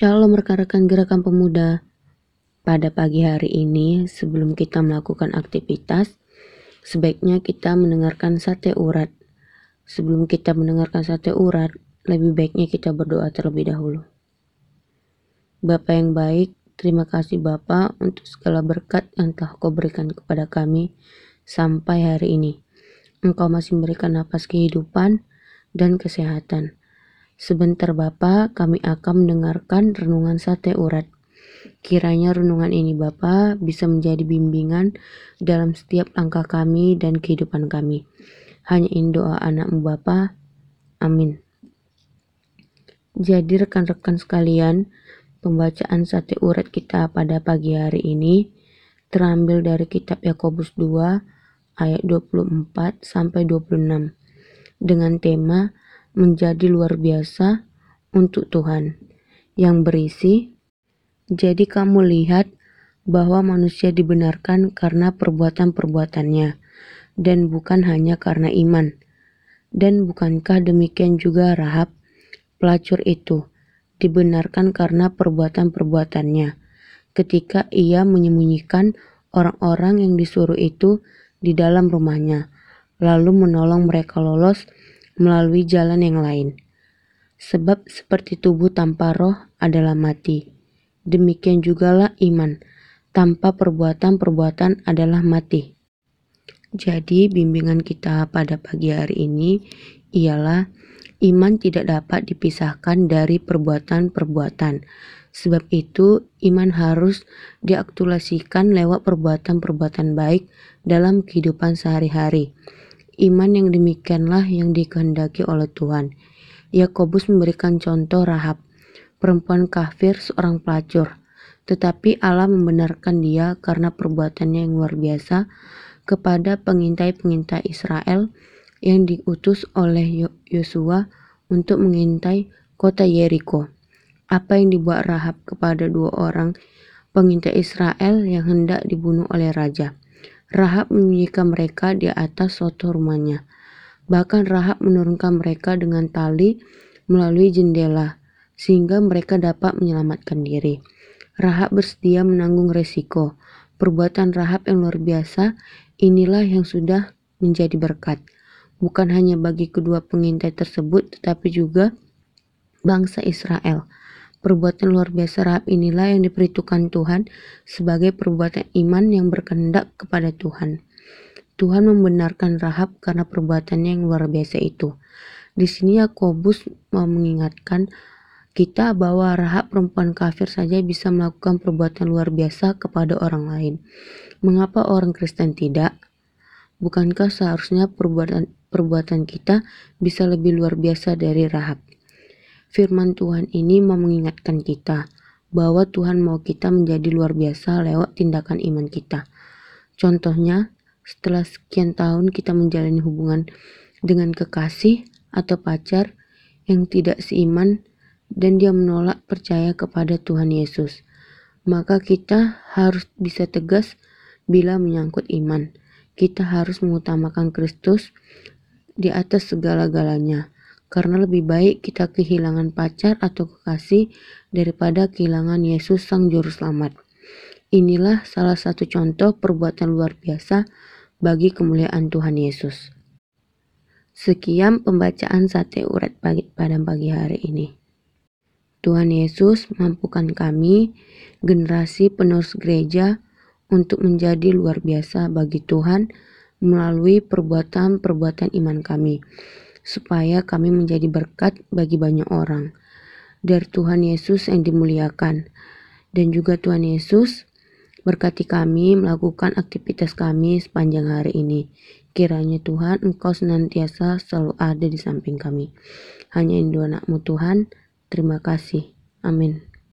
Shalom rekan-rekan gerakan pemuda. Pada pagi hari ini, sebelum kita melakukan aktivitas, sebaiknya kita mendengarkan sate urat. Sebelum kita mendengarkan sate urat, lebih baiknya kita berdoa terlebih dahulu. Bapak yang baik, terima kasih Bapak untuk segala berkat yang telah kau berikan kepada kami sampai hari ini. Engkau masih memberikan nafas kehidupan dan kesehatan. Sebentar Bapak, kami akan mendengarkan renungan sate urat. Kiranya renungan ini Bapa bisa menjadi bimbingan dalam setiap langkah kami dan kehidupan kami. Hanya in doa anakmu Bapa. Amin. Jadi rekan-rekan sekalian, pembacaan sate urat kita pada pagi hari ini terambil dari kitab Yakobus 2 ayat 24 sampai 26 dengan tema menjadi luar biasa untuk Tuhan yang berisi jadi kamu lihat bahwa manusia dibenarkan karena perbuatan-perbuatannya dan bukan hanya karena iman. Dan bukankah demikian juga Rahab, pelacur itu, dibenarkan karena perbuatan-perbuatannya ketika ia menyembunyikan orang-orang yang disuruh itu di dalam rumahnya, lalu menolong mereka lolos melalui jalan yang lain. Sebab seperti tubuh tanpa roh adalah mati. Demikian jugalah iman tanpa perbuatan-perbuatan adalah mati. Jadi bimbingan kita pada pagi hari ini ialah iman tidak dapat dipisahkan dari perbuatan-perbuatan. Sebab itu iman harus diaktualisasikan lewat perbuatan-perbuatan baik dalam kehidupan sehari-hari. Iman yang demikianlah yang dikehendaki oleh Tuhan. Yakobus memberikan contoh Rahab, perempuan kafir seorang pelacur. Tetapi Allah membenarkan dia karena perbuatannya yang luar biasa kepada pengintai-pengintai Israel yang diutus oleh Yosua untuk mengintai kota Yeriko. Apa yang dibuat Rahab kepada dua orang pengintai Israel yang hendak dibunuh oleh raja. Rahab menyembunyikan mereka di atas suatu rumahnya. Bahkan Rahab menurunkan mereka dengan tali melalui jendela, sehingga mereka dapat menyelamatkan diri. Rahab bersedia menanggung resiko. Perbuatan Rahab yang luar biasa inilah yang sudah menjadi berkat. Bukan hanya bagi kedua pengintai tersebut, tetapi juga bangsa Israel. Perbuatan luar biasa Rahab inilah yang diperhitungkan Tuhan sebagai perbuatan iman yang berkehendak kepada Tuhan. Tuhan membenarkan Rahab karena perbuatannya yang luar biasa itu. Di sini Yakobus mau mengingatkan kita bahwa Rahab perempuan kafir saja bisa melakukan perbuatan luar biasa kepada orang lain. Mengapa orang Kristen tidak? Bukankah seharusnya perbuatan perbuatan kita bisa lebih luar biasa dari Rahab? Firman Tuhan ini mau mengingatkan kita bahwa Tuhan mau kita menjadi luar biasa lewat tindakan iman kita. Contohnya, setelah sekian tahun kita menjalani hubungan dengan kekasih atau pacar yang tidak seiman dan dia menolak percaya kepada Tuhan Yesus. Maka kita harus bisa tegas bila menyangkut iman. Kita harus mengutamakan Kristus di atas segala-galanya karena lebih baik kita kehilangan pacar atau kekasih daripada kehilangan Yesus Sang Juru Selamat. Inilah salah satu contoh perbuatan luar biasa bagi kemuliaan Tuhan Yesus. Sekian pembacaan sate urat pagi, pada pagi hari ini. Tuhan Yesus mampukan kami, generasi penerus gereja, untuk menjadi luar biasa bagi Tuhan melalui perbuatan-perbuatan iman kami supaya kami menjadi berkat bagi banyak orang. Dari Tuhan Yesus yang dimuliakan. Dan juga Tuhan Yesus berkati kami melakukan aktivitas kami sepanjang hari ini. Kiranya Tuhan Engkau senantiasa selalu ada di samping kami. Hanya Indo anakmu Tuhan. Terima kasih. Amin.